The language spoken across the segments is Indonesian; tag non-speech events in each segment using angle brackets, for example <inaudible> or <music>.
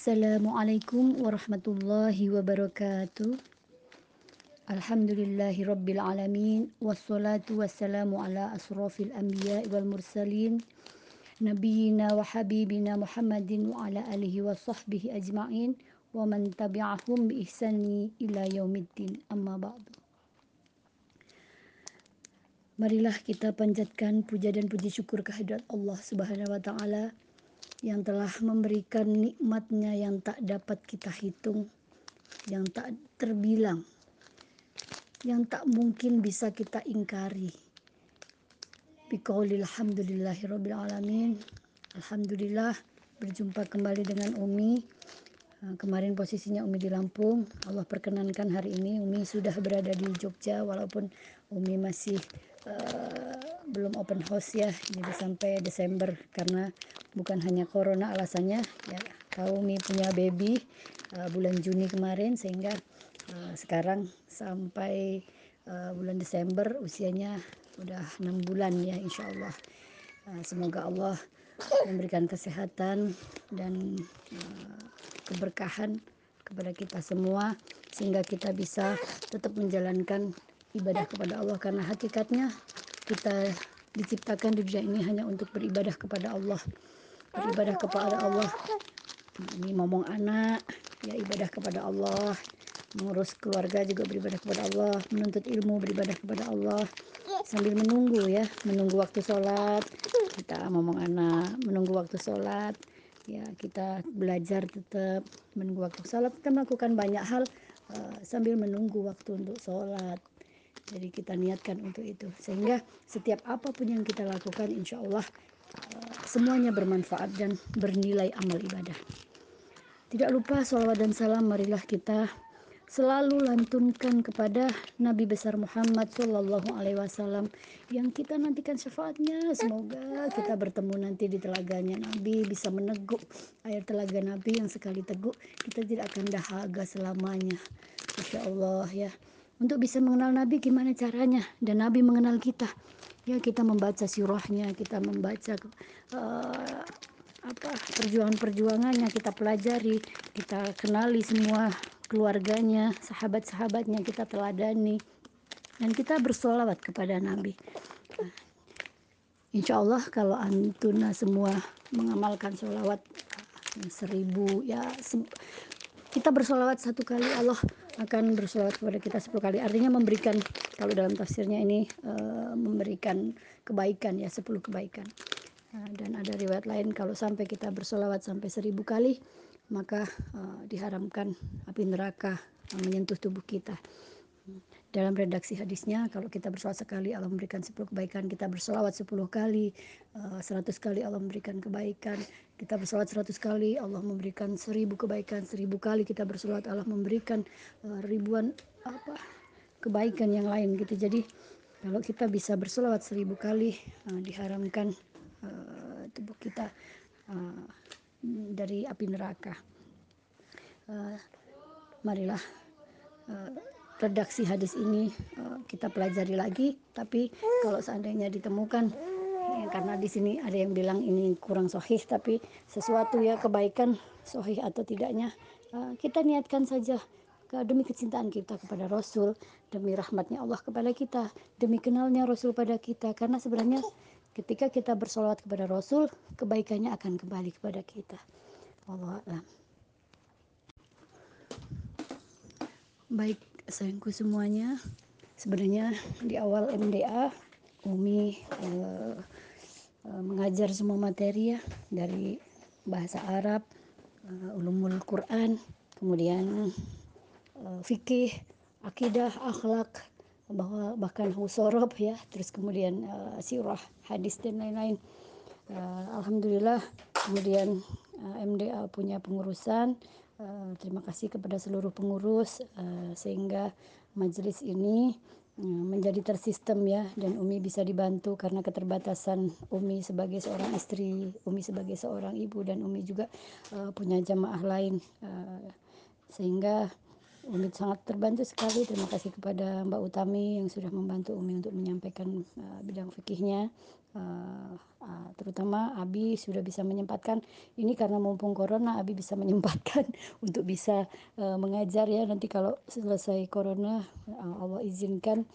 Assalamualaikum warahmatullahi wabarakatuh. Alhamdulillahi rabbil alamin. Wassalatu wassalamu ala asrafil anbiya wal mursalin. Nabiyina wa habibina Muhammadin wa ala alihi wa sahbihi ajma'in. Wa man tabi'ahum bi ihsani ila yaumiddin. Amma ba'du. Marilah kita panjatkan puja dan puji syukur kehadirat Allah Subhanahu wa taala yang telah memberikan nikmatnya yang tak dapat kita hitung, yang tak terbilang, yang tak mungkin bisa kita ingkari. Biqaulil hamdulillahi rabbil alamin. Alhamdulillah berjumpa kembali dengan Umi. Eh, kemarin posisinya Umi di Lampung. Allah perkenankan hari ini Umi sudah berada di Jogja walaupun Umi masih uh, belum open house ya. Jadi sampai Desember karena bukan hanya corona alasannya ya. Mi punya baby uh, bulan Juni kemarin sehingga uh, sekarang sampai uh, bulan Desember usianya udah enam bulan ya insya Allah. Uh, semoga Allah memberikan kesehatan dan uh, keberkahan kepada kita semua sehingga kita bisa tetap menjalankan ibadah kepada Allah. Karena hakikatnya kita diciptakan di dunia ini hanya untuk beribadah kepada Allah beribadah kepada Allah. Ini ngomong anak ya ibadah kepada Allah. Mengurus keluarga juga beribadah kepada Allah. Menuntut ilmu beribadah kepada Allah. Sambil menunggu ya menunggu waktu sholat. Kita ngomong anak menunggu waktu sholat. Ya kita belajar tetap menunggu waktu sholat. Kita melakukan banyak hal uh, sambil menunggu waktu untuk sholat. Jadi kita niatkan untuk itu. Sehingga setiap apa pun yang kita lakukan insya Allah semuanya bermanfaat dan bernilai amal ibadah. Tidak lupa salawat dan salam marilah kita selalu lantunkan kepada Nabi besar Muhammad Shallallahu Alaihi Wasallam yang kita nantikan syafaatnya. Semoga kita bertemu nanti di telaganya Nabi bisa meneguk air telaga Nabi yang sekali teguk kita tidak akan dahaga selamanya. Insya Allah ya. Untuk bisa mengenal Nabi gimana caranya dan Nabi mengenal kita ya kita membaca sirahnya kita membaca uh, apa perjuangan-perjuangannya kita pelajari kita kenali semua keluarganya sahabat-sahabatnya kita teladani dan kita bersolawat kepada Nabi. Insya Allah kalau antuna semua mengamalkan solawat seribu ya kita bersolawat satu kali Allah akan bersolawat kepada kita sepuluh kali. Artinya memberikan kalau dalam tafsirnya ini uh, memberikan kebaikan ya sepuluh kebaikan. Uh, dan ada riwayat lain kalau sampai kita bersolawat sampai seribu kali maka uh, diharamkan api neraka uh, menyentuh tubuh kita. Dalam redaksi hadisnya kalau kita bersolawat sekali Allah memberikan 10 kebaikan. Kita bersolawat 10 kali uh, 100 kali Allah memberikan kebaikan. Kita bersolawat 100 kali Allah memberikan 1000 kebaikan. 1000 kali kita bersolawat Allah memberikan ribuan apa kebaikan yang lain gitu. Jadi kalau kita bisa bersolawat 1000 kali uh, diharamkan uh, tubuh kita uh, dari api neraka. Uh, marilah uh, redaksi hadis ini uh, kita pelajari lagi. Tapi kalau seandainya ditemukan ya, karena di sini ada yang bilang ini kurang sohih tapi sesuatu ya kebaikan sohih atau tidaknya uh, kita niatkan saja demi kecintaan kita kepada Rasul demi rahmatnya Allah kepada kita demi kenalnya Rasul pada kita. Karena sebenarnya ketika kita bersolawat kepada Rasul kebaikannya akan kembali kepada kita. Allah baik sayangku semuanya sebenarnya di awal MDA Umi uh, uh, mengajar semua materi ya dari bahasa Arab uh, ulumul Quran kemudian fikih akidah akhlak bahwa bahkan husorob ya terus kemudian uh, sirah hadis dan lain-lain. Uh, alhamdulillah kemudian uh, MDA punya pengurusan. Eh, terima kasih kepada seluruh pengurus uh, sehingga majelis ini uh, menjadi tersistem ya dan Umi bisa dibantu karena keterbatasan Umi sebagai seorang istri, Umi sebagai seorang ibu dan Umi juga uh, punya jamaah lain. Uh, sehingga Umi sangat terbantu sekali. Terima kasih kepada Mbak Utami yang sudah membantu Umi untuk menyampaikan uh, bidang fikihnya. Uh, uh, terutama Abi sudah bisa menyempatkan ini karena mumpung corona Abi bisa menyempatkan <laughs> untuk bisa uh, mengajar ya nanti kalau selesai corona uh, Allah izinkan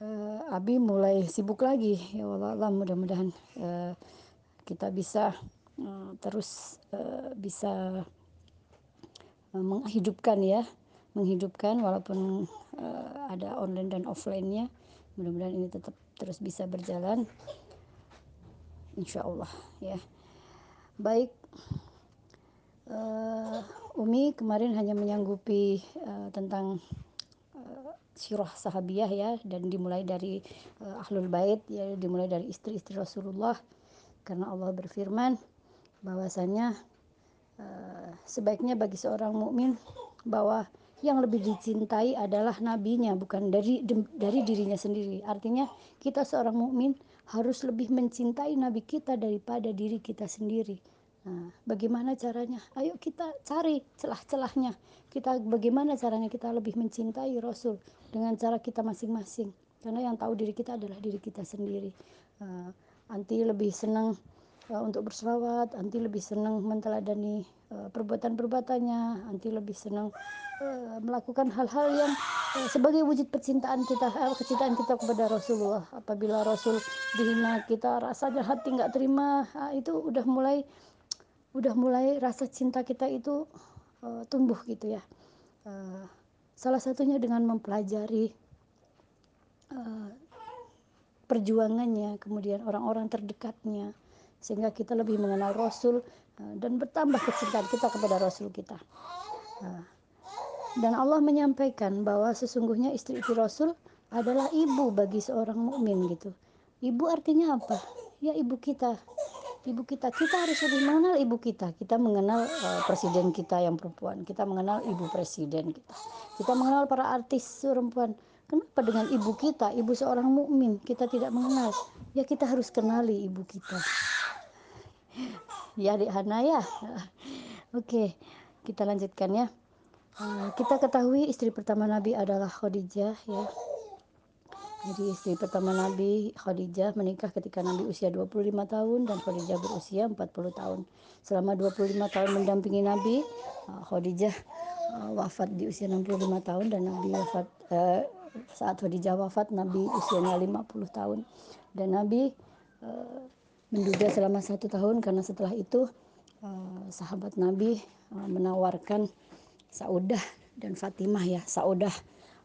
uh, Abi mulai sibuk lagi ya Allah, mudah-mudahan uh, kita bisa uh, terus uh, bisa menghidupkan ya menghidupkan walaupun uh, ada online dan offline-nya. Mudah-mudahan ini tetap terus bisa berjalan. Insya Allah ya. Baik uh, Umi kemarin hanya menyanggupi uh, tentang uh, sirah sahabiah ya dan dimulai dari uh, ahlul bait ya dimulai dari istri-istri Rasulullah. Karena Allah berfirman bahwasanya uh, sebaiknya bagi seorang mukmin bahwa yang lebih dicintai adalah nabinya bukan dari dari dirinya sendiri. Artinya kita seorang mukmin harus lebih mencintai nabi kita daripada diri kita sendiri. Nah, bagaimana caranya? Ayo kita cari celah-celahnya. Kita bagaimana caranya kita lebih mencintai Rasul dengan cara kita masing-masing. Karena yang tahu diri kita adalah diri kita sendiri. Uh, anti lebih senang uh, untuk berselawat, anti lebih senang menteladani perbuatan-perbuatannya, anti lebih senang uh, melakukan hal-hal yang uh, sebagai wujud percintaan kita, uh, kecintaan kita kepada Rasulullah. Apabila Rasul dihina kita rasanya hati nggak terima, uh, itu udah mulai udah mulai rasa cinta kita itu uh, tumbuh gitu ya. Salah satunya dengan mempelajari perjuangannya, kemudian orang-orang terdekatnya, sehingga kita lebih mengenal Rasul dan bertambah kecintaan kita kepada Rasul kita. Uh, dan Allah menyampaikan bahwa sesungguhnya istri-istri Rasul adalah ibu bagi seorang mukmin gitu. Ibu artinya apa? Ya ibu kita. Ibu kita, kita harus lebih mengenal ibu kita. Kita mengenal uh, presiden kita yang perempuan. Kita mengenal ibu presiden kita. Kita mengenal para artis perempuan. Kenapa dengan ibu kita, ibu seorang mukmin kita tidak mengenal? Ya kita harus kenali ibu kita ya adik Hana ya <laughs> oke kita lanjutkan ya uh, kita ketahui istri pertama Nabi adalah Khadijah ya jadi istri pertama Nabi Khadijah menikah ketika Nabi usia 25 tahun dan Khadijah berusia 40 tahun. Selama 25 tahun mendampingi Nabi, uh, Khadijah uh, wafat di usia 65 tahun dan Nabi wafat uh, saat Khadijah wafat Nabi usianya 50 tahun. Dan Nabi uh, menduga selama satu tahun karena setelah itu uh, sahabat Nabi uh, menawarkan Saudah dan Fatimah ya. Saudah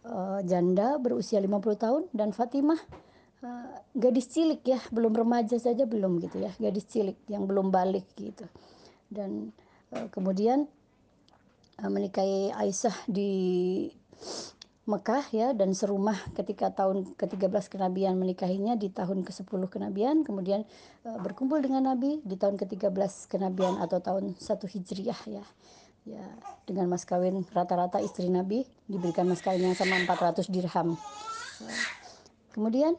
uh, janda berusia 50 tahun dan Fatimah gadis cilik ya. Belum remaja saja belum gitu ya. Gadis cilik yang belum balik gitu. Dan kemudian menikahi Aisyah di Mekah ya dan serumah ketika tahun ke-13 kenabian menikahinya di tahun ke-10 kenabian kemudian e, berkumpul dengan Nabi di tahun ke-13 kenabian atau tahun 1 Hijriah ya. Ya, dengan mas kawin rata-rata istri Nabi diberikan mas kawin yang sama 400 dirham. Kemudian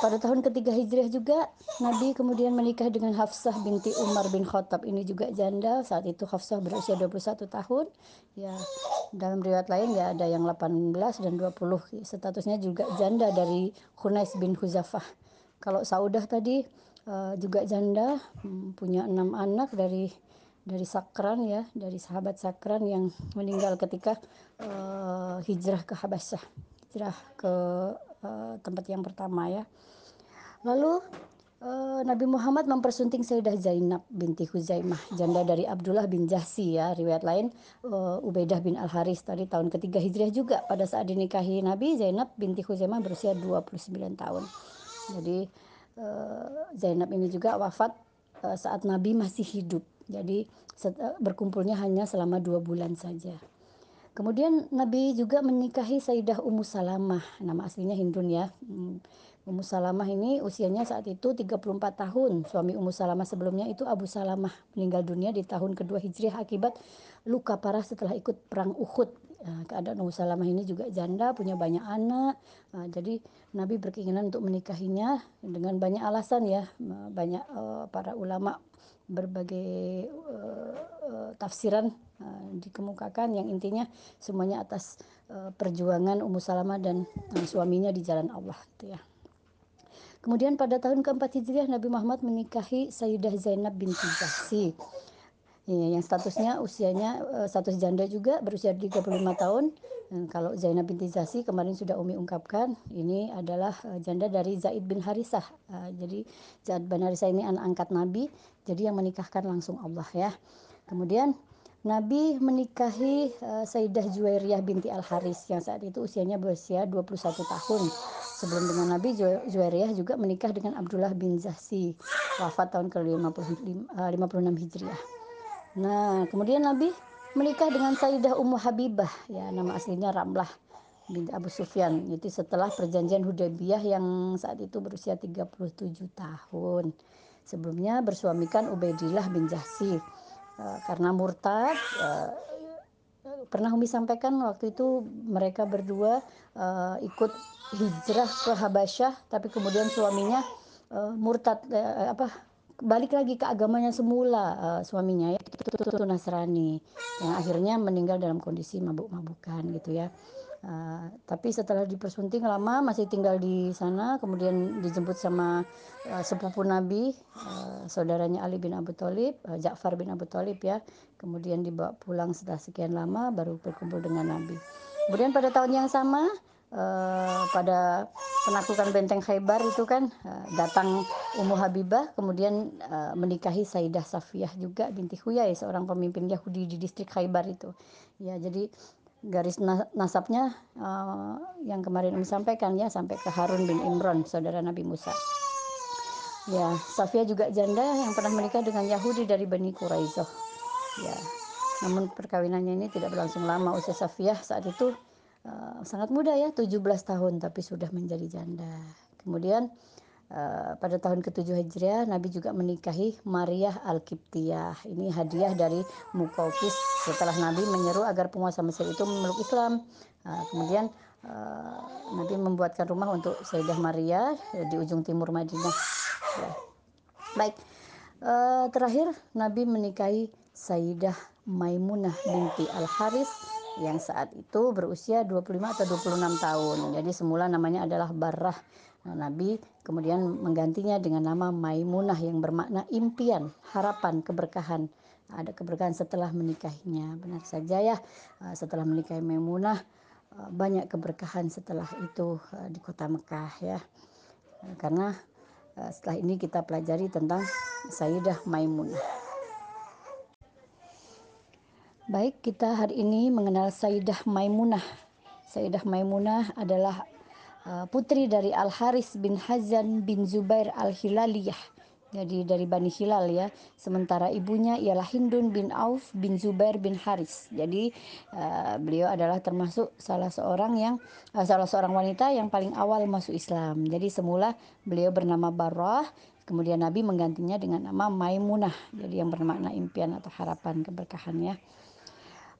pada tahun ketiga Hijriah juga Nabi kemudian menikah dengan Hafsah binti Umar bin Khattab. Ini juga janda saat itu Hafsah berusia 21 tahun. Ya dalam riwayat lain ya ada yang 18 dan 20 statusnya juga janda dari Hunais bin Huzafah. Kalau Saudah tadi uh, juga janda hmm, punya enam anak dari dari Sakran ya dari sahabat Sakran yang meninggal ketika uh, hijrah ke Habasyah. Hijrah ke uh, tempat yang pertama ya. Lalu uh, Nabi Muhammad mempersunting Sayyidah Zainab binti Huzaimah, janda dari Abdullah bin Jahsi ya. Riwayat lain uh, Ubaidah bin Al Haris tadi tahun ketiga Hijriah juga pada saat dinikahi Nabi Zainab binti Huzaimah berusia 29 tahun. Jadi uh, Zainab ini juga wafat uh, saat Nabi masih hidup. Jadi berkumpulnya hanya selama dua bulan saja. Kemudian Nabi juga menikahi Sayyidah Ummu Salamah, nama aslinya Hindun ya. Hmm, Ummu Salamah ini usianya saat itu 34 tahun. Suami Ummu Salamah sebelumnya itu Abu Salamah meninggal dunia di tahun kedua Hijriah akibat luka parah setelah ikut perang Uhud. Nah, keadaan Ummu Salamah ini juga janda, punya banyak anak. Nah, jadi Nabi berkeinginan untuk menikahinya dengan banyak alasan ya. Banyak uh, para ulama berbagai tafsiran dikemukakan yang intinya semuanya atas uh, perjuangan Ummu Salamah dan uh, suaminya di jalan Allah gitu ya. Kemudian pada tahun keempat Hijriah Nabi Muhammad menikahi Sayyidah Zainab binti Jahsi. Ya, yang statusnya usianya status janda juga berusia 35 tahun Hmm, kalau Zainab binti Zasi kemarin sudah Umi ungkapkan, ini adalah uh, janda dari Zaid bin Harisah. Uh, jadi Zaid bin Harisah ini anak angkat Nabi, jadi yang menikahkan langsung Allah ya. Kemudian Nabi menikahi uh, Sayyidah Juwairiyah binti Al-Haris yang saat itu usianya berusia 21 tahun. Sebelum dengan Nabi, Juwairiyah juga menikah dengan Abdullah bin Zasi, wafat tahun ke-56 uh, Hijriah. Nah, kemudian Nabi menikah dengan Sayyidah Ummu Habibah ya nama aslinya Ramlah binti Abu Sufyan itu setelah perjanjian Hudaybiyah yang saat itu berusia 37 tahun sebelumnya bersuamikan Ubaidillah bin Jahsi uh, karena murtad uh, pernah Umi sampaikan waktu itu mereka berdua uh, ikut hijrah ke Habasyah tapi kemudian suaminya uh, murtad uh, apa balik lagi ke agamanya semula uh, suaminya ya itu Nasrani yang akhirnya meninggal dalam kondisi mabuk-mabukan gitu ya uh, tapi setelah dipersunting lama masih tinggal di sana kemudian dijemput sama uh, sepupu Nabi uh, saudaranya Ali bin Abu Thalib uh, Ja'far bin Abu Thalib ya kemudian dibawa pulang setelah sekian lama baru berkumpul dengan Nabi kemudian pada tahun yang sama Uh, pada penaklukan benteng Khaybar itu kan uh, datang Ummu Habibah kemudian uh, menikahi Sayyidah Safiyah juga binti Huyai seorang pemimpin Yahudi di distrik Khaybar itu. Ya, jadi garis nasabnya uh, yang kemarin kami sampaikan ya sampai ke Harun bin Imran saudara Nabi Musa. Ya, Safiyah juga janda yang pernah menikah dengan Yahudi dari Bani Quraizoh. Ya. Namun perkawinannya ini tidak berlangsung lama usia Safiyah saat itu uh, sangat muda ya 17 tahun tapi sudah menjadi janda kemudian pada tahun ke-7 Hijriah Nabi juga menikahi Maria Al-Kiptiyah ini hadiah dari Mukaukis setelah Nabi menyeru agar penguasa Mesir itu memeluk Islam uh, kemudian uh, Nabi membuatkan rumah untuk Sayyidah Maria di ujung timur Madinah ya. baik terakhir Nabi menikahi Sayyidah Maimunah binti Al-Haris yang saat itu berusia 25 atau 26 tahun. Jadi semula namanya adalah Barrah. Nah, Nabi kemudian menggantinya dengan nama Maimunah yang bermakna impian, harapan, keberkahan. Ada keberkahan setelah menikahinya. Benar saja ya, eh, setelah menikahi Maimunah eh, banyak keberkahan setelah itu eh, di kota Mekah ya. Karena setelah ini kita pelajari tentang Sayyidah Maimunah. Baik, kita hari ini mengenal Sayyidah Maimunah. Sayyidah Maimunah adalah putri dari Al Haris bin Hazan bin Zubair Al Hilaliyah. Jadi dari Bani Hilal ya. Sementara ibunya ialah Hindun bin Auf bin Zubair bin Haris. Jadi uh, beliau adalah termasuk salah seorang yang uh, salah seorang wanita yang paling awal masuk Islam. Jadi semula beliau bernama Barrah, kemudian Nabi menggantinya dengan nama Maimunah. Jadi yang bermakna impian atau harapan keberkahan ya.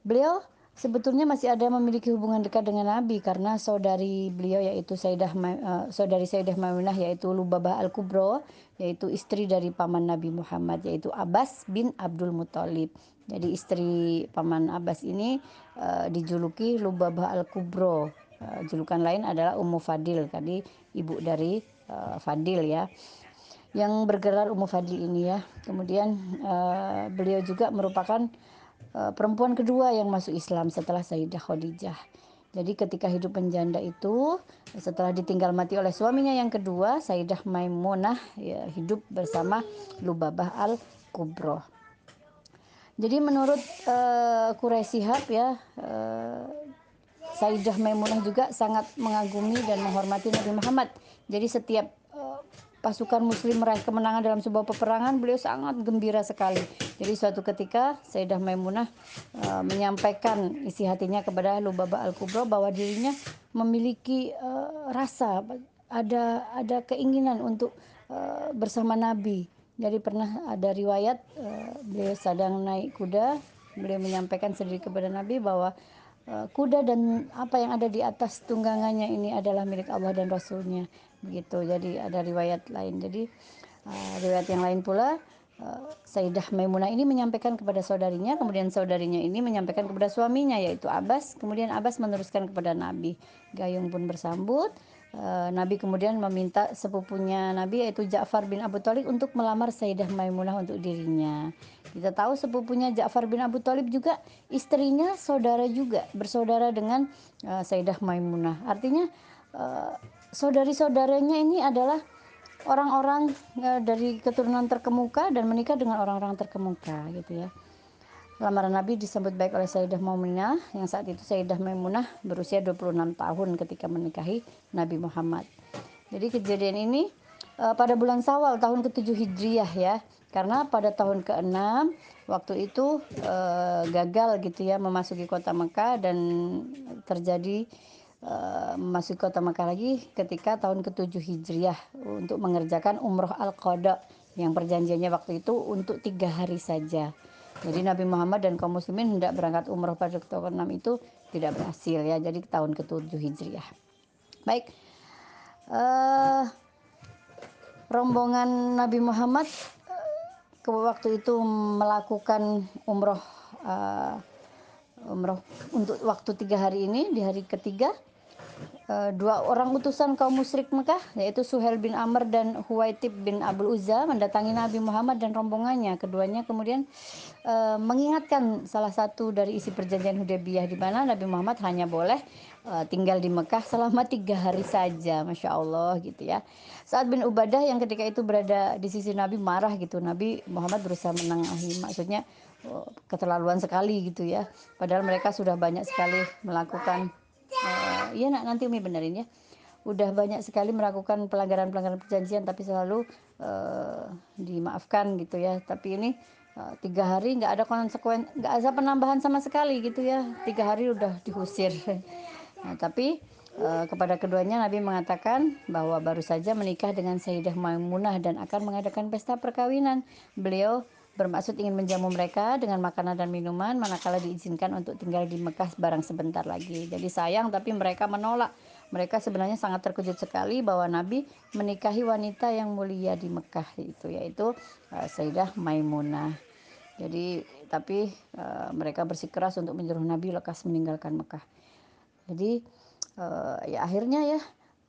Beliau sebetulnya masih ada memiliki hubungan dekat dengan Nabi karena saudari beliau yaitu Sayyidah uh, saudari Sayyidah Maimunah yaitu Lubabah Al-Kubro yaitu istri dari paman Nabi Muhammad yaitu Abbas bin Abdul Muthalib. Jadi istri paman Abbas ini uh, dijuluki Lubabah Al-Kubro. Uh, julukan lain adalah Ummu Fadil tadi ibu dari uh, Fadil ya yang bergerak Ummu Fadil ini ya. Kemudian uh, beliau juga merupakan perempuan kedua yang masuk Islam setelah Sayyidah Khadijah. Jadi ketika hidup menjanda itu setelah ditinggal mati oleh suaminya yang kedua Sayyidah Maimunah ya, hidup bersama Lubabah al Kubro. Jadi menurut uh, Quraisy ya uh, Sayyidah Maimunah juga sangat mengagumi dan menghormati Nabi Muhammad. Jadi setiap pasukan muslim meraih kemenangan dalam sebuah peperangan beliau sangat gembira sekali. Jadi suatu ketika Sayyidah Maimunah uh, menyampaikan isi hatinya kepada Lubaba Al-Kubra bahwa dirinya memiliki uh, rasa ada ada keinginan untuk uh, bersama Nabi. Jadi pernah ada riwayat uh, beliau sedang naik kuda beliau menyampaikan sendiri kepada Nabi bahwa kuda dan apa yang ada di atas tunggangannya ini adalah milik Allah dan Rasulnya begitu jadi ada riwayat lain jadi uh, riwayat yang lain pula uh, Sayyidah Maimunah ini menyampaikan kepada saudarinya, kemudian saudarinya ini menyampaikan kepada suaminya yaitu Abbas, kemudian Abbas meneruskan kepada Nabi. Gayung pun bersambut. Uh, Nabi kemudian meminta sepupunya Nabi yaitu Ja'far bin Abu Thalib untuk melamar Sayyidah Maimunah untuk dirinya. Kita tahu sepupunya Ja'far bin Abu Thalib juga istrinya saudara juga, bersaudara dengan uh, Sayyidah Maimunah. Artinya saudari-saudaranya ini adalah orang-orang uh, dari keturunan terkemuka dan menikah dengan orang-orang terkemuka gitu ya. Lamaran Nabi disambut baik oleh Sayyidah Maimunah yang saat itu Sayyidah Maimunah berusia 26 tahun ketika menikahi Nabi Muhammad. Jadi kejadian ini uh, pada bulan Sawal tahun ke-7 Hijriah ya. Karena pada tahun ke-6 waktu itu uh, gagal gitu ya memasuki kota Mekah dan terjadi memasuki kota Mekah lagi ketika tahun ke-7 Hijriah untuk mengerjakan umroh al-qada yang perjanjiannya waktu itu untuk tiga hari saja. Jadi Nabi Muhammad dan kaum muslimin hendak berangkat umroh pada tahun 6 itu tidak berhasil ya. Jadi tahun ke-7 Hijriah. Baik. Uh, rombongan Nabi Muhammad ke waktu itu melakukan umroh uh, umroh untuk waktu tiga hari ini di hari ketiga dua orang utusan kaum musyrik Mekah yaitu Suhel bin Amr dan Huwaitib bin Abdul Uzza mendatangi Nabi Muhammad dan rombongannya keduanya kemudian uh, mengingatkan salah satu dari isi perjanjian Hudaybiyah di mana Nabi Muhammad hanya boleh uh, tinggal di Mekah selama tiga hari saja Masya Allah gitu ya saat bin Ubadah yang ketika itu berada di sisi Nabi marah gitu. Nabi Muhammad berusaha menengahi. Maksudnya oh, keterlaluan sekali gitu ya. Padahal mereka sudah banyak sekali melakukan uh, nak nanti Umi benerin ya. Udah banyak sekali melakukan pelanggaran-pelanggaran perjanjian tapi selalu uh, dimaafkan gitu ya. Tapi ini uh, tiga hari nggak ada konsekuen, nggak ada penambahan sama sekali gitu ya. Tiga hari udah diusir. <laughs> Nah, tapi Eh, kepada keduanya Nabi mengatakan bahwa baru saja menikah dengan Sayyidah Maimunah dan akan mengadakan pesta perkawinan. Beliau bermaksud ingin menjamu mereka dengan makanan dan minuman manakala diizinkan untuk tinggal di Mekah barang sebentar lagi. Jadi sayang tapi mereka menolak. Mereka sebenarnya sangat terkejut sekali bahwa Nabi menikahi wanita yang mulia di Mekah itu yaitu uh, Sayyidah Maimunah. Jadi tapi uh, mereka bersikeras untuk menyuruh Nabi lekas meninggalkan Mekah. Jadi uh, ya akhirnya ya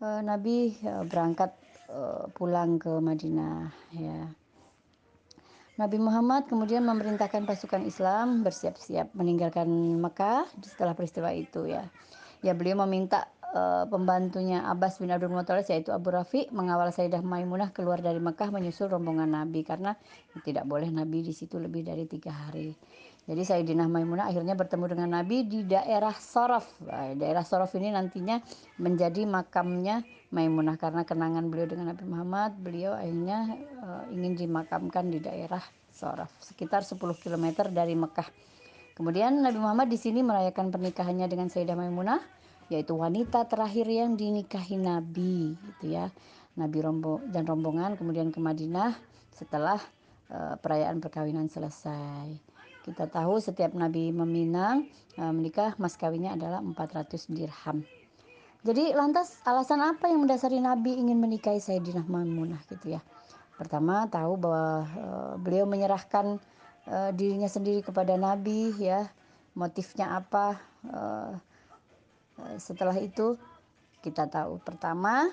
uh, Nabi berangkat uh, pulang ke Madinah ya. Nabi Muhammad kemudian memerintahkan pasukan Islam bersiap-siap meninggalkan Mekah setelah peristiwa itu ya. Ya beliau meminta uh, pembantunya Abbas bin Abdul Muthalib yaitu Abu Rafi mengawal Sayyidah Maimunah keluar dari Mekah menyusul rombongan Nabi karena tidak boleh Nabi di situ lebih dari tiga hari. Jadi Sayyidina Maimunah akhirnya bertemu dengan Nabi di daerah Sorof. Daerah Sorof ini nantinya menjadi makamnya Maimunah karena kenangan beliau dengan Nabi Muhammad, beliau akhirnya uh, ingin dimakamkan di daerah Sorof, sekitar 10 km dari Mekah. Kemudian Nabi Muhammad di sini merayakan pernikahannya dengan Sayyidah Maimunah, yaitu wanita terakhir yang dinikahi Nabi, gitu ya. Nabi rombo dan rombongan kemudian ke Madinah setelah uh, perayaan perkawinan selesai. Kita tahu setiap Nabi meminang uh, menikah mas kawinnya adalah 400 dirham. Jadi lantas alasan apa yang mendasari Nabi ingin menikahi Sayyidina Maimunah gitu ya. Pertama tahu bahwa uh, beliau menyerahkan uh, dirinya sendiri kepada Nabi ya. Motifnya apa? Setelah itu kita tahu pertama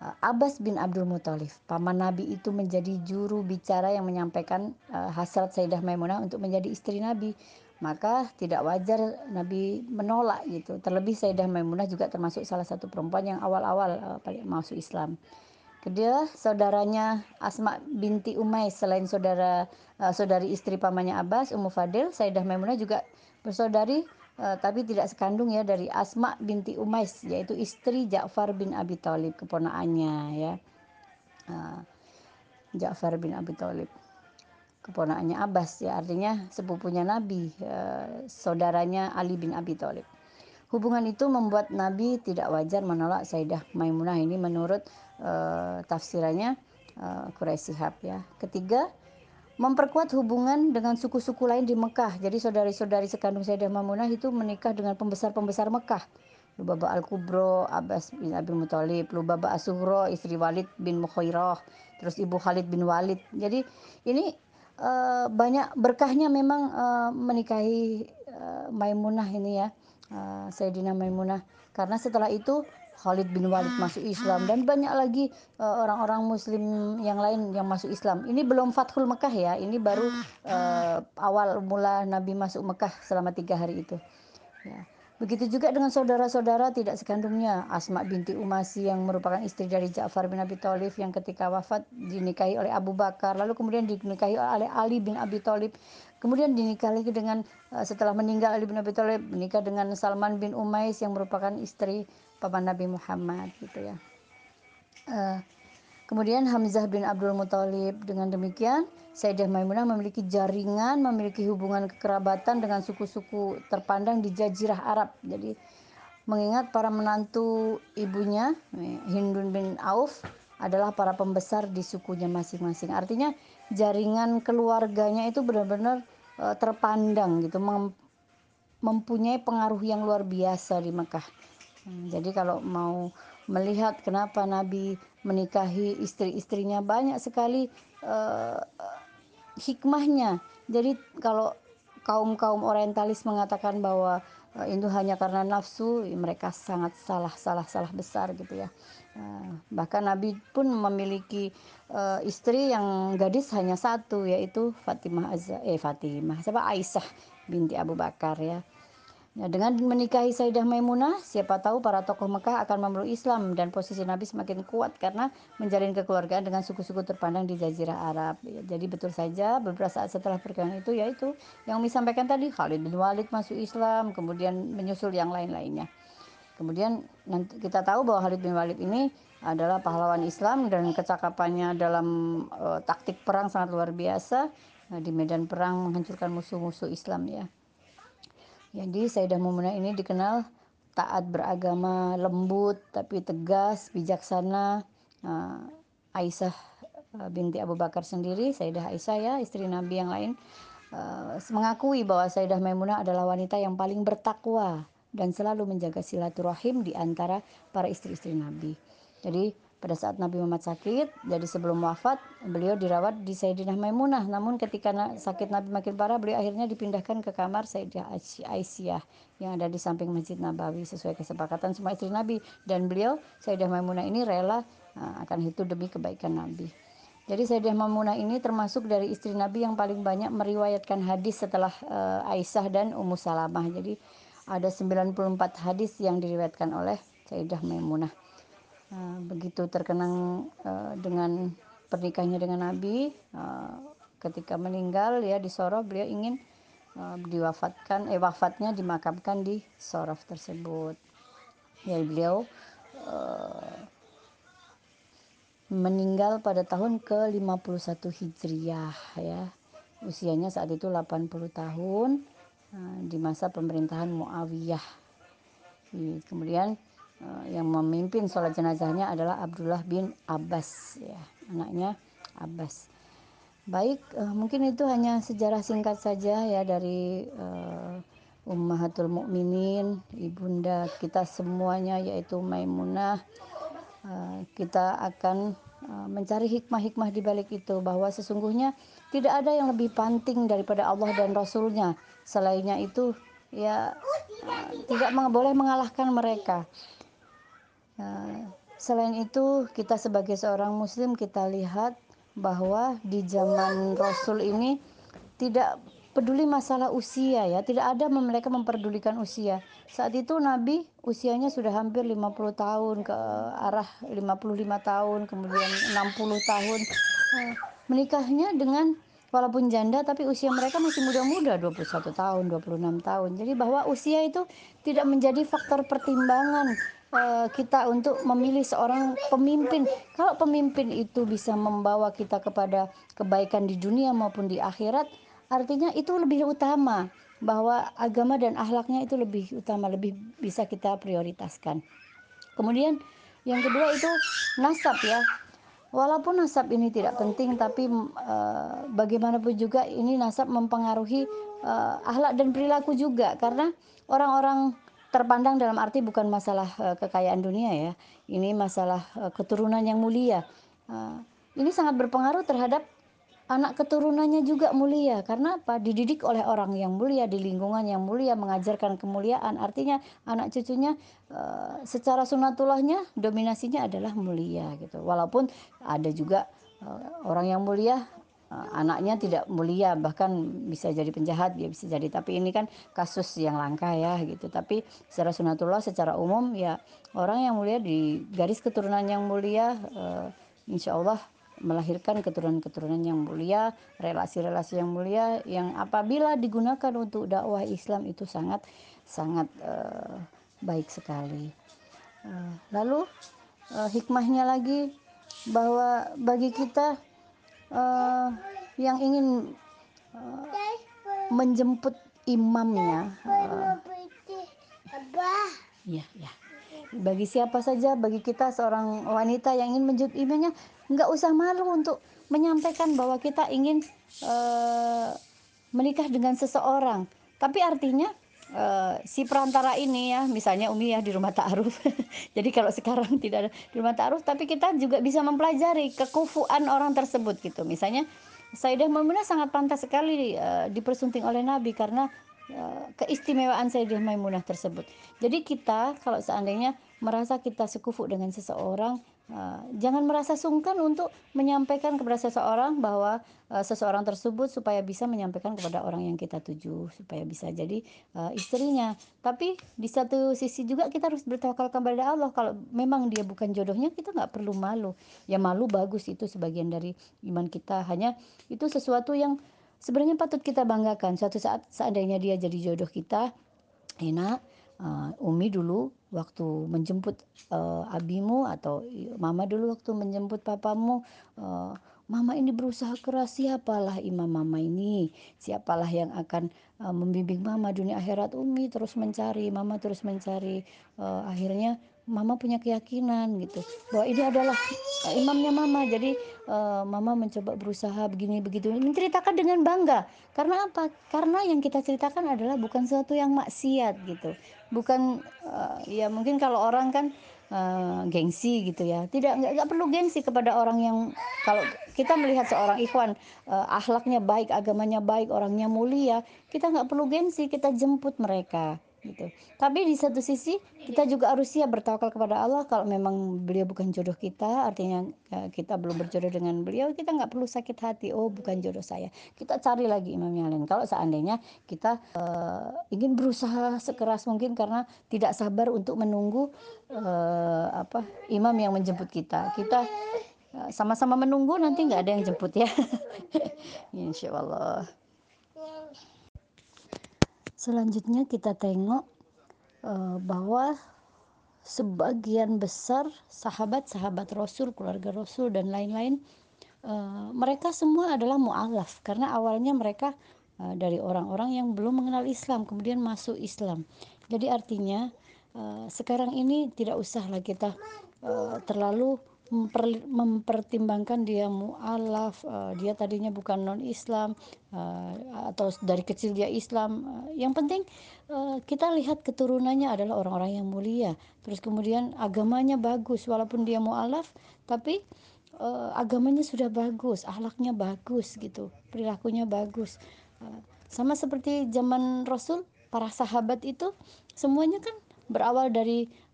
Abbas bin Abdul Muthalib, paman Nabi itu menjadi juru bicara yang menyampaikan uh, hasrat Sayyidah Maimunah untuk menjadi istri Nabi. Maka tidak wajar Nabi menolak gitu. Terlebih Sayyidah Maimunah juga termasuk salah satu perempuan yang awal-awal uh, masuk Islam. Kedua, saudaranya Asma binti Umais selain saudara uh, saudari istri pamannya Abbas, Ummu Fadil, Sayyidah Maimunah juga bersaudari tapi tidak sekandung ya dari Asma binti Umais yaitu istri Ja'far bin Abi Thalib keponakannya ya. Uh, Ja'far bin Abi Thalib. Keponakannya Abbas ya artinya sepupunya Nabi uh, saudaranya Ali bin Abi Thalib. Hubungan itu membuat Nabi tidak wajar menolak Sayyidah Maimunah ini menurut uh, tafsirannya uh, Quraisy ya. Ketiga memperkuat hubungan dengan suku-suku lain di Mekah. Jadi saudari-saudari sekandung Sayyidah Mamunah itu menikah dengan pembesar-pembesar Mekah. Lubaba Al-Kubro, Abbas bin Abi Muthalib, Lubaba Asugro, istri Walid bin Mukhairah, terus ibu Khalid bin Walid. Jadi ini uh, banyak berkahnya memang uh, menikahi uh, Maimunah ini ya, Sayyidina Maimunah. Karena setelah itu Khalid bin Walid masuk Islam dan banyak lagi orang-orang uh, Muslim yang lain yang masuk Islam. Ini belum Fathul Mekah ya, ini baru uh, awal mula Nabi masuk Mekah selama tiga hari itu. Ya. Begitu juga dengan saudara-saudara tidak sekandungnya Asma binti Umasi yang merupakan istri dari Ja'far bin Abi Thalib yang ketika wafat dinikahi oleh Abu Bakar lalu kemudian dinikahi oleh Ali bin Abi Thalib kemudian dinikahi dengan eh, setelah meninggal Ali bin Abi Thalib menikah dengan Salman bin Umais yang merupakan istri paman Nabi Muhammad gitu ya. Uh, kemudian Hamzah bin Abdul Muthalib dengan demikian Sayyidah Maimunah memiliki jaringan, memiliki hubungan kekerabatan dengan suku-suku terpandang di Jazirah Arab. Jadi mengingat para menantu ibunya Hindun bin Auf adalah para pembesar di sukunya masing-masing. Artinya jaringan keluarganya itu benar-benar uh, terpandang gitu, mem mempunyai pengaruh yang luar biasa di Mekah. Hmm, jadi kalau mau melihat kenapa Nabi menikahi istri-istrinya banyak sekali uh, hikmahnya. Jadi kalau kaum-kaum orientalis mengatakan bahwa uh, itu hanya karena nafsu, mereka sangat salah, salah, salah besar gitu ya. Uh, bahkan Nabi pun memiliki uh, istri yang gadis hanya satu yaitu Fatimah Azza eh Fatimah siapa Aisyah binti Abu Bakar ya. Ya, dengan menikahi Sayyidah Maimunah, siapa tahu para tokoh Mekah akan memeluk Islam dan posisi Nabi semakin kuat karena menjalin kekeluargaan dengan suku-suku terpandang di Jazirah Arab. Ya, jadi betul saja beberapa saat setelah pernikahan itu yaitu yang disampaikan tadi Khalid bin Walid masuk Islam, kemudian menyusul yang lain-lainnya. Kemudian nanti kita tahu bahwa Khalid bin Walid ini adalah pahlawan Islam dan kecakapannya dalam uh, taktik perang sangat luar biasa. Nah, di medan perang menghancurkan musuh-musuh Islam ya. Jadi Sayyidah Mumunah ini dikenal taat beragama, lembut tapi tegas, bijaksana. Uh, Aisyah uh, binti Abu Bakar sendiri, Sayyidah Aisyah ya, istri Nabi yang lain uh, mengakui bahwa Sayyidah Maimunah adalah wanita yang paling bertakwa dan selalu menjaga silaturahim di antara para istri-istri Nabi. Jadi pada saat Nabi Muhammad sakit, jadi sebelum wafat beliau dirawat di Sayyidinah Maimunah. Namun ketika sakit Nabi makin parah, beliau akhirnya dipindahkan ke kamar Sayyidah Aisyah yang ada di samping Masjid Nabawi sesuai kesepakatan semua istri Nabi dan beliau Sayyidah Maimunah ini rela uh, akan itu demi kebaikan Nabi. Jadi Sayyidah Maimunah ini termasuk dari istri Nabi yang paling banyak meriwayatkan hadis setelah uh, Aisyah dan Ummu Salamah. Jadi ada 94 hadis yang diriwayatkan oleh Sayyidah Maimunah. Eh, begitu terkenang uh, dengan pernikahannya dengan Nabi uh, ketika meninggal ya di Sorof beliau ingin diwafatkan eh wafatnya dimakamkan di Sorof tersebut. Ya beliau meninggal pada tahun ke-51 Hijriah ya. Usianya saat itu 80 tahun di masa pemerintahan Muawiyah. Kemudian Eh, yang memimpin sholat jenazahnya adalah Abdullah bin Abbas ya. Anaknya Abbas. Baik uh, mungkin itu hanya sejarah singkat saja ya dari uh, Ummahatul Mukminin ibunda kita semuanya yaitu Maimunah. Uh, kita akan uh, mencari hikmah-hikmah di balik itu bahwa sesungguhnya tidak ada yang lebih penting daripada Allah dan Rasulnya. Selainnya itu ya uh, tidak boleh mengalahkan mereka Nah, selain itu, kita sebagai seorang Muslim, kita lihat bahwa di zaman Rasul ini tidak peduli masalah usia ya, tidak ada mereka memperdulikan usia. Saat itu Nabi usianya sudah hampir 50 tahun ke arah 55 tahun, kemudian 60 tahun. Nah, menikahnya dengan walaupun janda tapi usia mereka masih muda-muda 21 tahun, 26 tahun. Jadi bahwa usia itu tidak menjadi faktor pertimbangan kita untuk memilih seorang pemimpin. Kalau pemimpin itu bisa membawa kita kepada kebaikan di dunia maupun di akhirat, artinya itu lebih utama bahwa agama dan akhlaknya itu lebih utama, lebih bisa kita prioritaskan. Kemudian yang kedua itu nasab ya. Walaupun nasab ini tidak penting, tapi uh, bagaimanapun juga ini nasab mempengaruhi uh, akhlak dan perilaku juga, karena orang-orang terpandang dalam arti bukan masalah uh, kekayaan dunia ya. Ini masalah uh, keturunan yang mulia. Uh, ini sangat berpengaruh terhadap anak keturunannya juga mulia karena apa dididik oleh orang yang mulia di lingkungan yang mulia mengajarkan kemuliaan artinya anak cucunya secara sunatullahnya dominasinya adalah mulia gitu walaupun ada juga orang yang mulia anaknya tidak mulia bahkan bisa jadi penjahat dia bisa jadi tapi ini kan kasus yang langka ya gitu tapi secara sunatullah secara umum ya orang yang mulia di garis keturunan yang mulia uh, insya Allah melahirkan keturunan-keturunan yang mulia, relasi-relasi yang mulia yang apabila digunakan untuk dakwah Islam itu sangat sangat uh, baik sekali. Uh, lalu uh, hikmahnya lagi bahwa bagi kita uh, yang ingin uh, menjemput imamnya. Uh, ya ya bagi siapa saja bagi kita seorang wanita yang ingin menjemput imamnya nggak usah malu untuk menyampaikan bahwa kita ingin uh, menikah dengan seseorang. Tapi artinya uh, si perantara ini ya, misalnya Umi ya di rumah ta'aruf. <laughs> Jadi kalau sekarang tidak ada di rumah ta'aruf, tapi kita juga bisa mempelajari kekufuan orang tersebut gitu. Misalnya Sayyidah Maimunah sangat pantas sekali uh, dipersunting oleh Nabi karena keistimewaan Sayyidah Maimunah tersebut. Jadi kita kalau seandainya merasa kita sekufu dengan seseorang, Uh, jangan merasa sungkan untuk menyampaikan kepada seseorang bahwa uh, seseorang tersebut supaya bisa menyampaikan kepada orang yang kita tuju supaya bisa jadi istrinya. Tapi di satu sisi juga kita harus bertawakal kepada Allah. Kalau memang dia bukan jodohnya kita nggak perlu malu. Ya malu bagus itu sebagian dari iman kita. Hanya itu sesuatu yang sebenarnya patut kita banggakan. Suatu saat seandainya dia jadi jodoh kita, enak uh, Umi dulu waktu menjemput uh, abimu atau mama dulu waktu menjemput papamu uh, mama ini berusaha keras siapalah imam mama ini siapalah yang akan uh, membimbing mama dunia akhirat Umi terus mencari mama terus mencari uh, akhirnya mama punya keyakinan gitu. Bahwa ini adalah imamnya mama. Jadi uh, mama mencoba berusaha begini begitu. Menceritakan dengan bangga. Karena apa? Karena yang kita ceritakan adalah bukan sesuatu yang maksiat gitu. Bukan uh, ya mungkin kalau orang kan uh, gengsi gitu ya. Tidak nggak, perlu gengsi kepada orang yang kalau kita melihat seorang ikhwan uh, akhlaknya baik agamanya baik orangnya mulia kita nggak perlu gengsi. Kita jemput mereka gitu. Tapi di satu sisi kita juga harus siap bertawakal kepada Allah kalau memang beliau bukan jodoh kita, artinya ya, kita belum berjodoh dengan beliau, kita nggak perlu sakit hati. Oh, bukan jodoh saya. Kita cari lagi imam yang lain. Kalau seandainya kita uh, ingin berusaha sekeras mungkin karena tidak sabar untuk menunggu uh, apa imam yang menjemput kita. Kita sama-sama menunggu nanti nggak ada yang jemput ya. <laughs> Insya Allah. Selanjutnya kita tengok uh, bahwa sebagian besar sahabat-sahabat Rasul, keluarga Rasul dan lain-lain uh, mereka semua adalah mualaf karena awalnya mereka uh, dari orang-orang yang belum mengenal Islam kemudian masuk Islam. Jadi artinya sekarang ini tidak usahlah kita terlalu memper, mempertimbangkan dia mualaf uh, dia tadinya bukan non Islam uh, atau dari kecil dia Islam. Uh, yang penting uh, kita lihat keturunannya adalah orang-orang yang mulia. Terus kemudian agamanya bagus walaupun dia mualaf tapi uh, agamanya sudah bagus akhlaknya bagus gitu perilakunya bagus. Uh, sama seperti zaman Rasul para sahabat itu semuanya kan berawal dari Eh,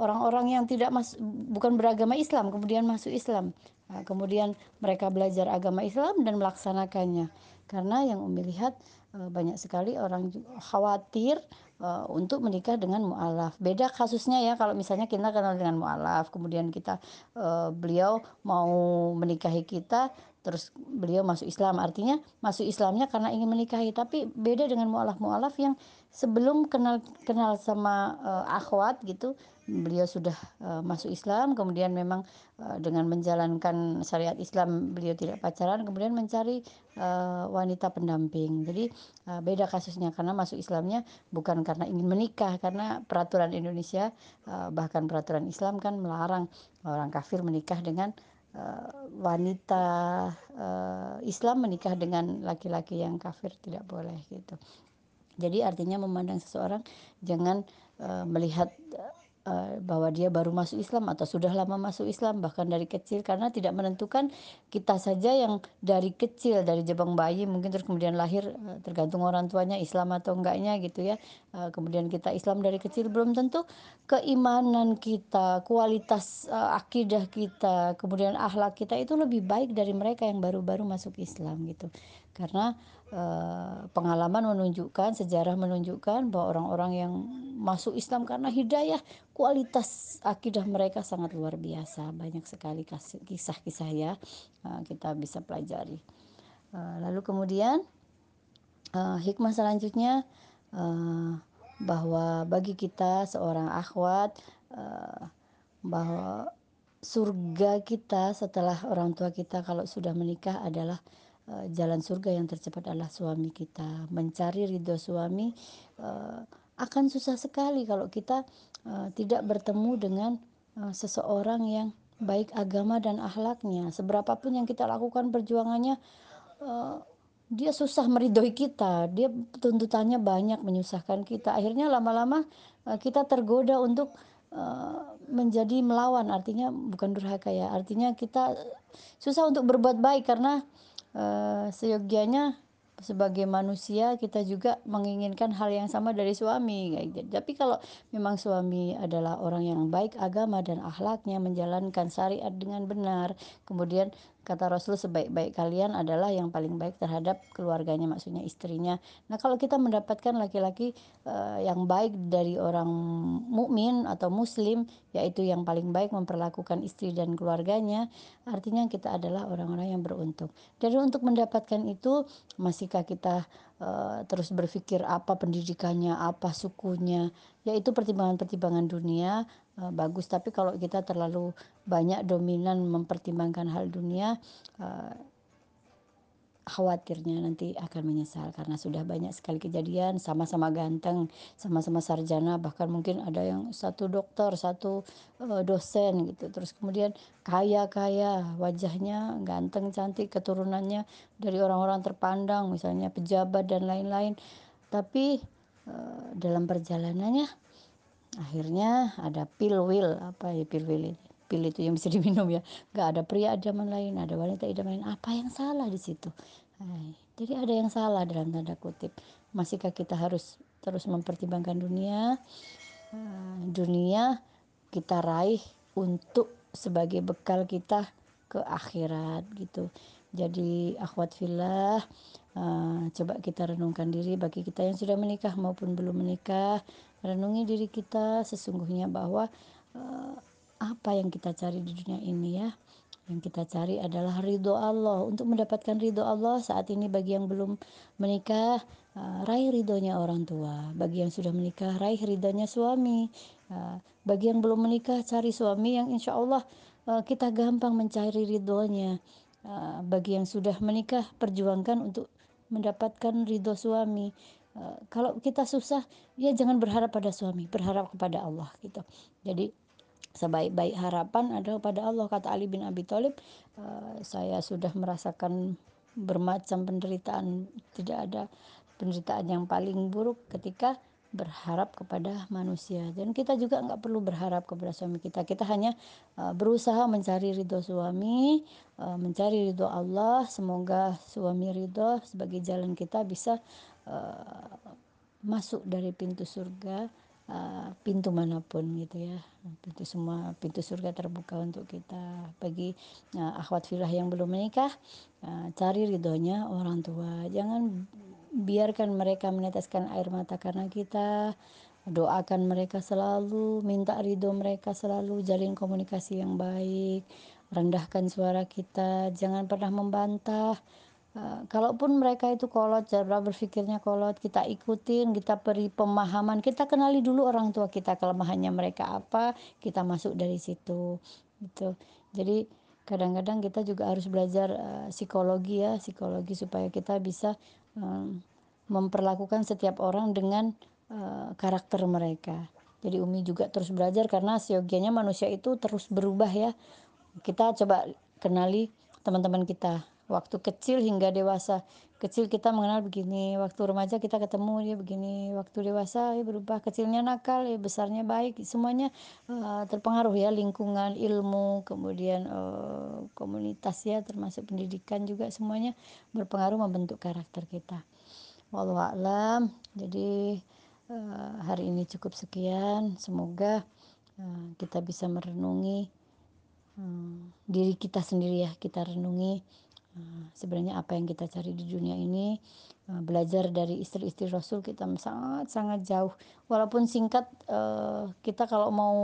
orang-orang uh, yang tidak mas bukan beragama Islam kemudian masuk Islam. Uh, kemudian mereka belajar agama Islam dan melaksanakannya. Karena yang Umi lihat uh, banyak sekali orang khawatir uh, untuk menikah dengan mualaf. Beda kasusnya ya kalau misalnya kita kenal dengan mualaf kemudian kita beliau mau menikahi kita terus beliau masuk Islam. Artinya masuk Islamnya karena ingin menikahi. Tapi beda dengan mualaf mualaf yang sebelum kenal kenal sama uh, akhwat gitu beliau sudah uh, masuk Islam. Kemudian memang uh, dengan menjalankan syariat Islam beliau tidak pacaran. Kemudian mencari uh, wanita pendamping. Jadi uh, beda kasusnya. Karena masuk Islamnya bukan karena ingin menikah. Karena peraturan Indonesia uh, bahkan peraturan Islam kan melarang orang kafir menikah dengan wanita uh, Islam menikah dengan laki-laki yang kafir tidak boleh gitu. Jadi artinya memandang seseorang jangan uh, melihat bahwa dia baru masuk Islam atau sudah lama masuk Islam bahkan dari kecil karena tidak menentukan kita saja yang dari kecil dari jebang bayi mungkin terus kemudian lahir uh, tergantung orang tuanya Islam atau enggaknya gitu ya. Uh, kemudian kita Islam dari kecil belum tentu keimanan kita kualitas akidah kita kemudian akhlak kita itu lebih baik dari mereka yang baru-baru masuk Islam gitu karena uh, pengalaman menunjukkan sejarah menunjukkan bahwa orang-orang yang masuk Islam karena hidayah kualitas akidah mereka sangat luar biasa. Banyak sekali kisah-kisah ya uh, kita bisa pelajari. Uh, lalu kemudian hikmah selanjutnya bahwa bagi kita seorang akhwat bahwa surga kita setelah orang tua kita kalau sudah menikah adalah jalan surga yang tercepat adalah suami kita. Mencari ridho suami uh, akan susah sekali kalau kita uh, tidak bertemu dengan seseorang yang baik agama dan akhlaknya. Seberapapun yang kita lakukan perjuangannya, dia susah meridhoi kita. Dia tuntutannya banyak, menyusahkan kita. Akhirnya lama-lama kita tergoda untuk menjadi melawan. Artinya bukan durhaka ya. Artinya kita susah untuk berbuat baik karena uh, seyogianya sebagai manusia kita juga menginginkan hal yang sama dari suami gitu. Tapi kalau memang suami adalah orang yang baik agama dan akhlaknya menjalankan syariat dengan benar, kemudian kata Rasul sebaik-baik kalian adalah yang paling baik terhadap keluarganya maksudnya istrinya. Nah, kalau kita mendapatkan laki-laki uh, yang baik dari orang mukmin atau muslim yaitu yang paling baik memperlakukan istri dan keluarganya, artinya kita adalah orang-orang yang beruntung. Dan untuk mendapatkan itu masihkah kita uh, terus berpikir apa pendidikannya, apa sukunya, yaitu pertimbangan-pertimbangan dunia uh, bagus tapi kalau kita terlalu banyak dominan mempertimbangkan hal dunia uh, khawatirnya nanti akan menyesal karena sudah banyak sekali kejadian sama-sama ganteng, sama-sama sarjana, bahkan mungkin ada yang satu dokter, satu uh, dosen gitu. Terus kemudian kaya-kaya, wajahnya ganteng, cantik, keturunannya dari orang-orang terpandang, misalnya pejabat dan lain-lain. Tapi dalam perjalanannya akhirnya ada pil will apa ya pil will ini? Pil itu yang bisa <laughs> diminum ya. Nggak ada pria idaman lain ada wanita idaman lain. Apa yang salah di situ? Jadi ada yang salah dalam tanda kutip. Masihkah kita harus terus mempertimbangkan dunia? Uh, dunia kita raih untuk sebagai bekal kita ke akhirat gitu. Jadi akhwat fillah uh, coba kita renungkan diri bagi kita yang sudah menikah maupun belum menikah renungi diri kita sesungguhnya bahwa uh, apa yang kita cari di dunia ini ya? Yang kita cari adalah ridho Allah. Untuk mendapatkan ridho Allah saat ini bagi yang belum menikah uh, raih ridhonya orang tua. Bagi yang sudah menikah raih ridhonya suami. Uh, bagi yang belum menikah cari suami yang insya Allah kita gampang mencari ridhonya. Bagi yang sudah menikah perjuangkan untuk mendapatkan ridho suami uh, kalau kita susah ya jangan berharap pada suami berharap kepada Allah gitu. Jadi sebaik-baik harapan adalah pada Allah kata Ali bin Abi Thalib. Uh, saya sudah merasakan bermacam penderitaan tidak ada penderitaan yang paling buruk ketika berharap kepada manusia. Dan kita juga nggak perlu berharap kepada suami kita. Kita hanya uh, berusaha mencari ridho suami uh, mencari ridho Allah. Semoga suami ridho sebagai jalan kita bisa masuk dari pintu surga uh, pintu mana pun gitu ya. Pintu semua pintu surga terbuka untuk kita. Bagi uh, akhwat filah yang belum menikah cari ridhonya orang tua. Jangan biarkan mereka meneteskan air mata karena kita. Doakan mereka selalu minta ridho mereka selalu jalin komunikasi yang baik rendahkan suara kita. Jangan pernah membantah kalaupun mereka itu kolot, cara berpikirnya kolot, kita ikutin, kita beri pemahaman, kita kenali dulu orang tua kita kelemahannya mereka apa, kita masuk dari situ, gitu. Jadi kadang-kadang kita juga harus belajar uh, psikologi ya, psikologi supaya kita bisa um, memperlakukan setiap orang dengan uh, karakter mereka. Jadi Umi juga terus belajar karena siogianya manusia itu terus berubah ya. Kita coba kenali teman-teman kita waktu kecil hingga dewasa. Kecil kita mengenal begini, waktu remaja kita ketemu dia begini, waktu dewasa ya berubah, kecilnya nakal ya besarnya baik, semuanya uh, terpengaruh ya. Lingkungan, ilmu, kemudian uh, komunitas ya termasuk pendidikan juga semuanya berpengaruh membentuk karakter kita. Wallahu a'lam. Jadi uh, hari ini cukup sekian, semoga uh, kita bisa merenungi diri kita sendiri ya, kita renungi sebenarnya apa yang kita cari di dunia ini uh, belajar dari istri-istri Rasul kita sangat-sangat jauh. Walaupun singkat uh, kita kalau mau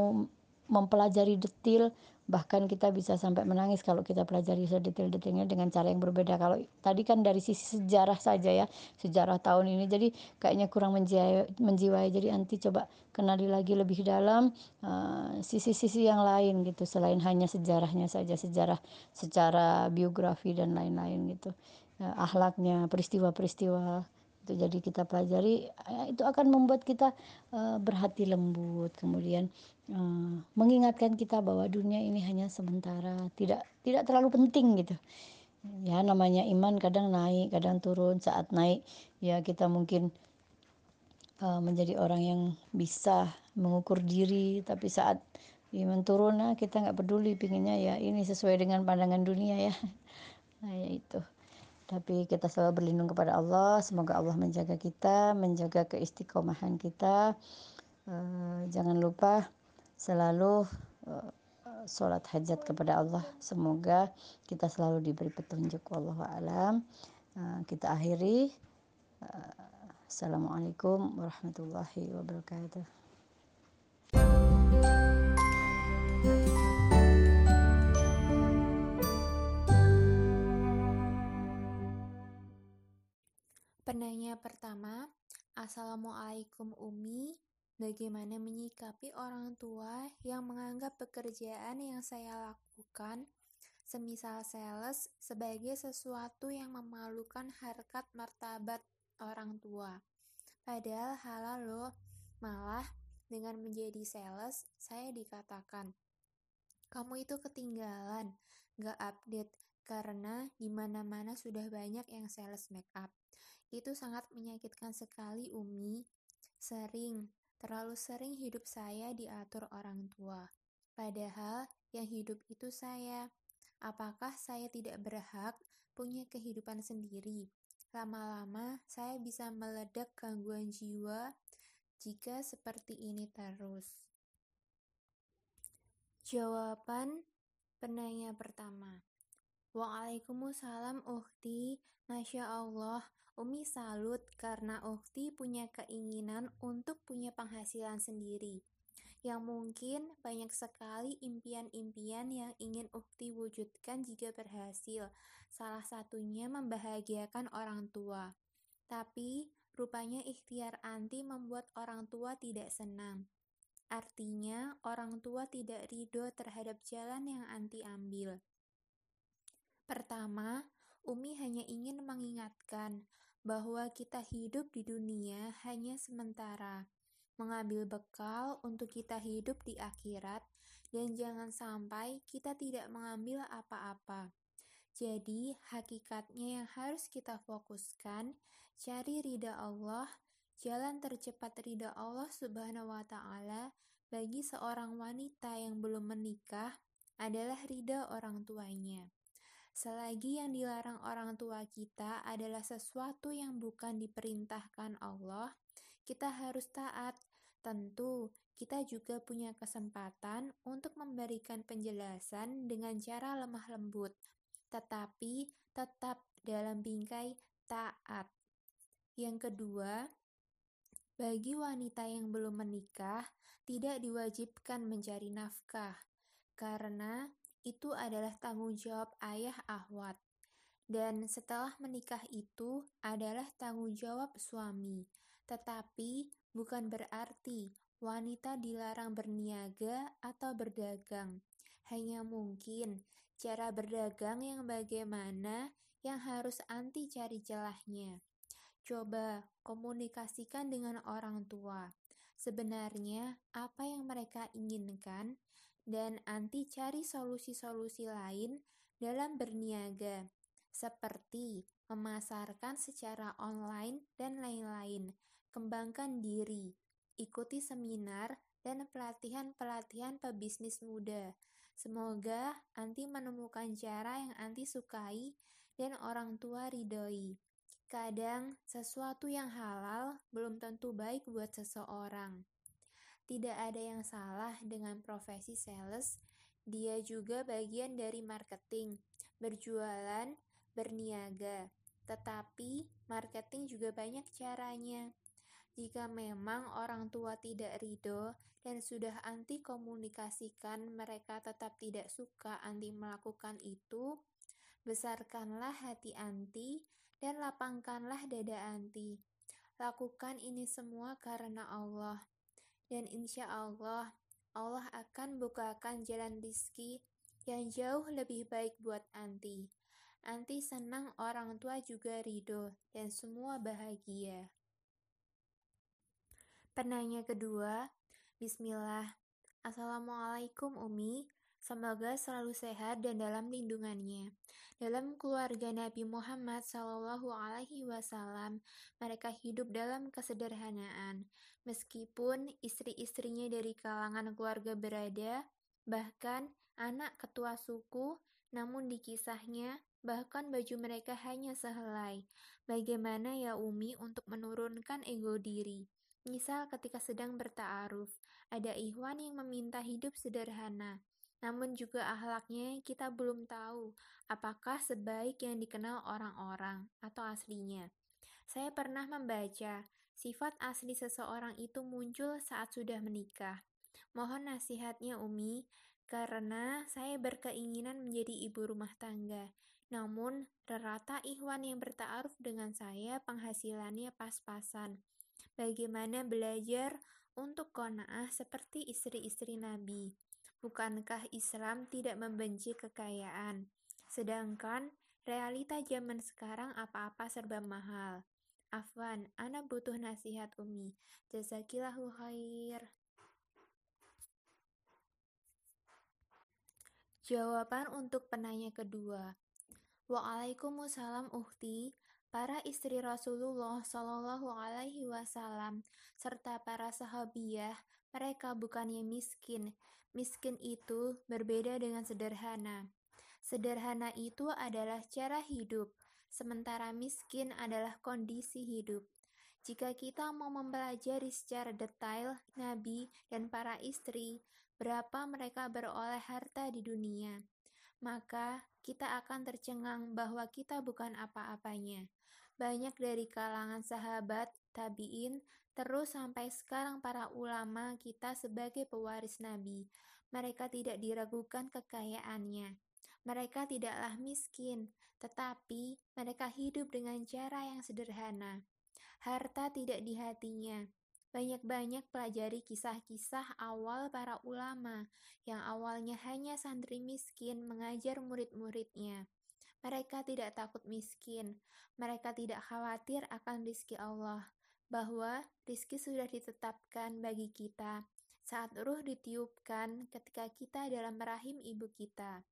mempelajari detil bahkan kita bisa sampai menangis kalau kita pelajari sedetail-detailnya dengan cara yang berbeda. Kalau tadi kan dari sisi sejarah saja ya sejarah tahun ini. Jadi kayaknya kurang menjiwai, menjiwai. Jadi nanti coba kenali lagi lebih dalam eh, sisi-sisi uh, yang lain gitu selain hanya sejarahnya saja sejarah secara biografi dan lain-lain gitu. Uh, ahlaknya peristiwa-peristiwa itu jadi kita pelajari ya, itu akan membuat kita uh, berhati lembut. Kemudian uh, mengingatkan kita bahwa dunia ini hanya sementara tidak tidak terlalu penting gitu. Ya namanya iman kadang naik kadang turun. Saat naik ya kita mungkin uh, menjadi orang yang bisa mengukur diri. Tapi saat iman turun nah kita nggak peduli pinginnya ya ini sesuai dengan pandangan dunia ya. <laughs> Nah ya itu tapi kita selalu berlindung kepada Allah. Semoga Allah menjaga kita menjaga keistiqomahan kita. Uh, jangan lupa selalu uh, sholat hajat kepada Allah. Semoga kita selalu diberi petunjuk Allah alam. Uh, kita akhiri. Assalamualaikum warahmatullahi wabarakatuh Penanya pertama, Assalamualaikum Umi, bagaimana menyikapi orang tua yang menganggap pekerjaan yang saya lakukan, semisal sales, sebagai sesuatu yang memalukan harkat martabat orang tua. Padahal halal loh, malah dengan menjadi sales, saya dikatakan, kamu itu ketinggalan, gak update, karena di mana-mana sudah banyak yang sales make up. Itu sangat menyakitkan sekali, Umi. Sering, terlalu sering hidup saya diatur orang tua. Padahal yang hidup itu saya. Apakah saya tidak berhak punya kehidupan sendiri? Lama-lama saya bisa meledak gangguan jiwa jika seperti ini terus. Jawaban penanya pertama. Waalaikumsalam Uhti, Masya Allah, Umi salut karena Ukti punya keinginan untuk punya penghasilan sendiri. Yang mungkin banyak sekali impian-impian yang ingin Ukti wujudkan jika berhasil. Salah satunya membahagiakan orang tua. Tapi rupanya ikhtiar anti membuat orang tua tidak senang. Artinya, orang tua tidak ridho terhadap jalan yang anti ambil. Pertama, Umi hanya ingin mengingatkan bahwa kita hidup di dunia hanya sementara, mengambil bekal untuk kita hidup di akhirat, dan jangan sampai kita tidak mengambil apa-apa. Jadi, hakikatnya yang harus kita fokuskan, cari ridha Allah, jalan tercepat ridha Allah Subhanahu wa Ta'ala bagi seorang wanita yang belum menikah adalah ridha orang tuanya. Selagi yang dilarang orang tua kita adalah sesuatu yang bukan diperintahkan Allah, kita harus taat. Tentu, kita juga punya kesempatan untuk memberikan penjelasan dengan cara lemah lembut, tetapi tetap dalam bingkai taat. Yang kedua, bagi wanita yang belum menikah, tidak diwajibkan mencari nafkah, karena itu adalah tanggung jawab ayah Ahwat. Dan setelah menikah itu adalah tanggung jawab suami. Tetapi bukan berarti wanita dilarang berniaga atau berdagang. Hanya mungkin cara berdagang yang bagaimana yang harus anti cari celahnya. Coba komunikasikan dengan orang tua. Sebenarnya apa yang mereka inginkan dan anti cari solusi-solusi lain dalam berniaga, seperti memasarkan secara online, dan lain-lain. Kembangkan diri, ikuti seminar dan pelatihan-pelatihan pebisnis muda. Semoga Anti menemukan cara yang Anti sukai dan orang tua ridhoi. Kadang, sesuatu yang halal belum tentu baik buat seseorang. Tidak ada yang salah dengan profesi sales, dia juga bagian dari marketing, berjualan, berniaga. Tetapi, marketing juga banyak caranya. Jika memang orang tua tidak ridho dan sudah anti komunikasikan mereka tetap tidak suka anti melakukan itu, besarkanlah hati anti dan lapangkanlah dada anti. Lakukan ini semua karena Allah dan insya Allah Allah akan bukakan jalan rizki yang jauh lebih baik buat Anti. Anti senang orang tua juga ridho dan semua bahagia. Penanya kedua, Bismillah. Assalamualaikum Umi, semoga selalu sehat dan dalam lindungannya. Dalam keluarga Nabi Muhammad Shallallahu Alaihi Wasallam, mereka hidup dalam kesederhanaan. Meskipun istri-istrinya dari kalangan keluarga berada, bahkan anak ketua suku, namun di kisahnya bahkan baju mereka hanya sehelai. Bagaimana ya Umi untuk menurunkan ego diri? Misal ketika sedang bertaaruf, ada ikhwan yang meminta hidup sederhana, namun juga ahlaknya kita belum tahu apakah sebaik yang dikenal orang-orang atau aslinya. Saya pernah membaca, sifat asli seseorang itu muncul saat sudah menikah. Mohon nasihatnya Umi, karena saya berkeinginan menjadi ibu rumah tangga. Namun, rata ikhwan yang bertaaruf dengan saya penghasilannya pas-pasan. Bagaimana belajar untuk kona'ah seperti istri-istri Nabi? Bukankah Islam tidak membenci kekayaan? Sedangkan realita zaman sekarang apa-apa serba mahal. Afwan, anak butuh nasihat Umi. Jazakillahu khair. Jawaban untuk penanya kedua. Waalaikumsalam uhti, para istri Rasulullah Shallallahu Alaihi Wasallam serta para sahabiah, mereka bukannya miskin, Miskin itu berbeda dengan sederhana. Sederhana itu adalah cara hidup, sementara miskin adalah kondisi hidup. Jika kita mau mempelajari secara detail Nabi dan para istri, berapa mereka beroleh harta di dunia, maka kita akan tercengang bahwa kita bukan apa-apanya. Banyak dari kalangan sahabat, tabiin, Terus sampai sekarang para ulama kita sebagai pewaris Nabi, mereka tidak diragukan kekayaannya. Mereka tidaklah miskin, tetapi mereka hidup dengan cara yang sederhana. Harta tidak di hatinya. Banyak-banyak pelajari kisah-kisah awal para ulama yang awalnya hanya santri miskin mengajar murid-muridnya. Mereka tidak takut miskin, mereka tidak khawatir akan rizki Allah bahwa rizki sudah ditetapkan bagi kita saat ruh ditiupkan ketika kita dalam rahim ibu kita.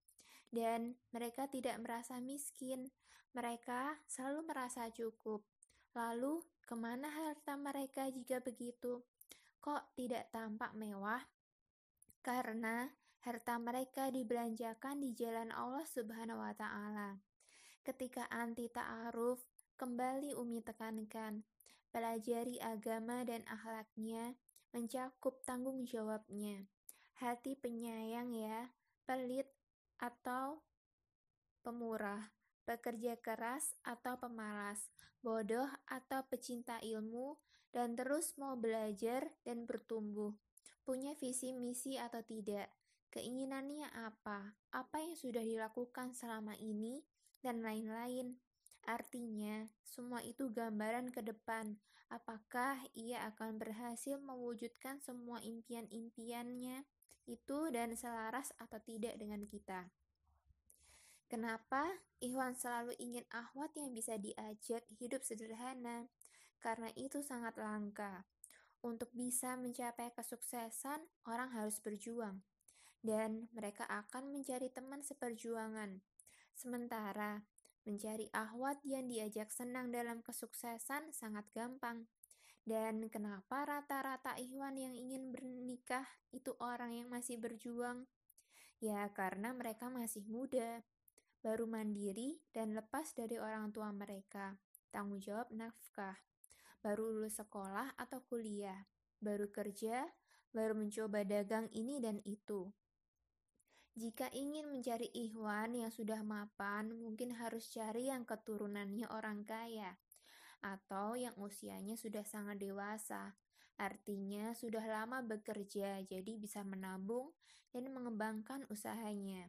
Dan mereka tidak merasa miskin, mereka selalu merasa cukup. Lalu, ke mana harta mereka jika begitu? Kok tidak tampak mewah? Karena harta mereka dibelanjakan di jalan Allah Subhanahu wa Ta'ala. Ketika anti ta'aruf, kembali Umi tekankan, pelajari agama dan akhlaknya, mencakup tanggung jawabnya. Hati penyayang ya, pelit atau pemurah, pekerja keras atau pemalas, bodoh atau pecinta ilmu, dan terus mau belajar dan bertumbuh. Punya visi misi atau tidak, keinginannya apa, apa yang sudah dilakukan selama ini, dan lain-lain. Artinya, semua itu gambaran ke depan. Apakah ia akan berhasil mewujudkan semua impian-impiannya itu dan selaras atau tidak dengan kita? Kenapa Ikhwan selalu ingin ahwat yang bisa diajak hidup sederhana? Karena itu sangat langka. Untuk bisa mencapai kesuksesan, orang harus berjuang. Dan mereka akan mencari teman seperjuangan. Sementara Mencari ahwat yang diajak senang dalam kesuksesan sangat gampang. Dan kenapa rata-rata ikhwan yang ingin bernikah itu orang yang masih berjuang? Ya, karena mereka masih muda, baru mandiri dan lepas dari orang tua mereka. Tanggung jawab nafkah, baru lulus sekolah atau kuliah, baru kerja, baru mencoba dagang ini dan itu. Jika ingin mencari ikhwan yang sudah mapan, mungkin harus cari yang keturunannya orang kaya atau yang usianya sudah sangat dewasa. Artinya sudah lama bekerja, jadi bisa menabung dan mengembangkan usahanya.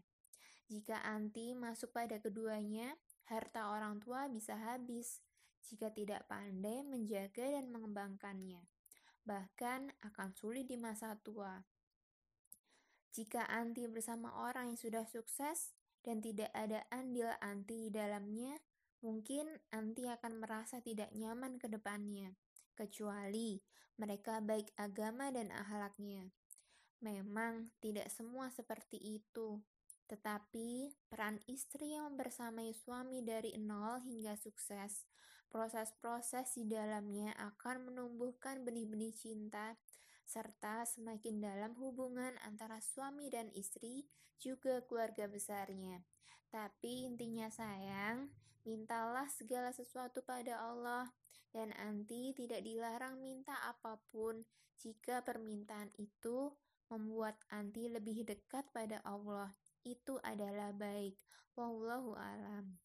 Jika anti masuk pada keduanya, harta orang tua bisa habis jika tidak pandai menjaga dan mengembangkannya. Bahkan akan sulit di masa tua. Jika anti bersama orang yang sudah sukses dan tidak ada andil anti di dalamnya, mungkin anti akan merasa tidak nyaman ke depannya, kecuali mereka baik agama dan akhlaknya. Memang tidak semua seperti itu, tetapi peran istri yang membersamai suami dari nol hingga sukses, proses-proses di dalamnya akan menumbuhkan benih-benih cinta serta semakin dalam hubungan antara suami dan istri, juga keluarga besarnya. Tapi intinya sayang, mintalah segala sesuatu pada Allah, dan anti tidak dilarang minta apa pun jika permintaan itu membuat anti lebih dekat pada Allah. Itu adalah baik. Wallahu alam.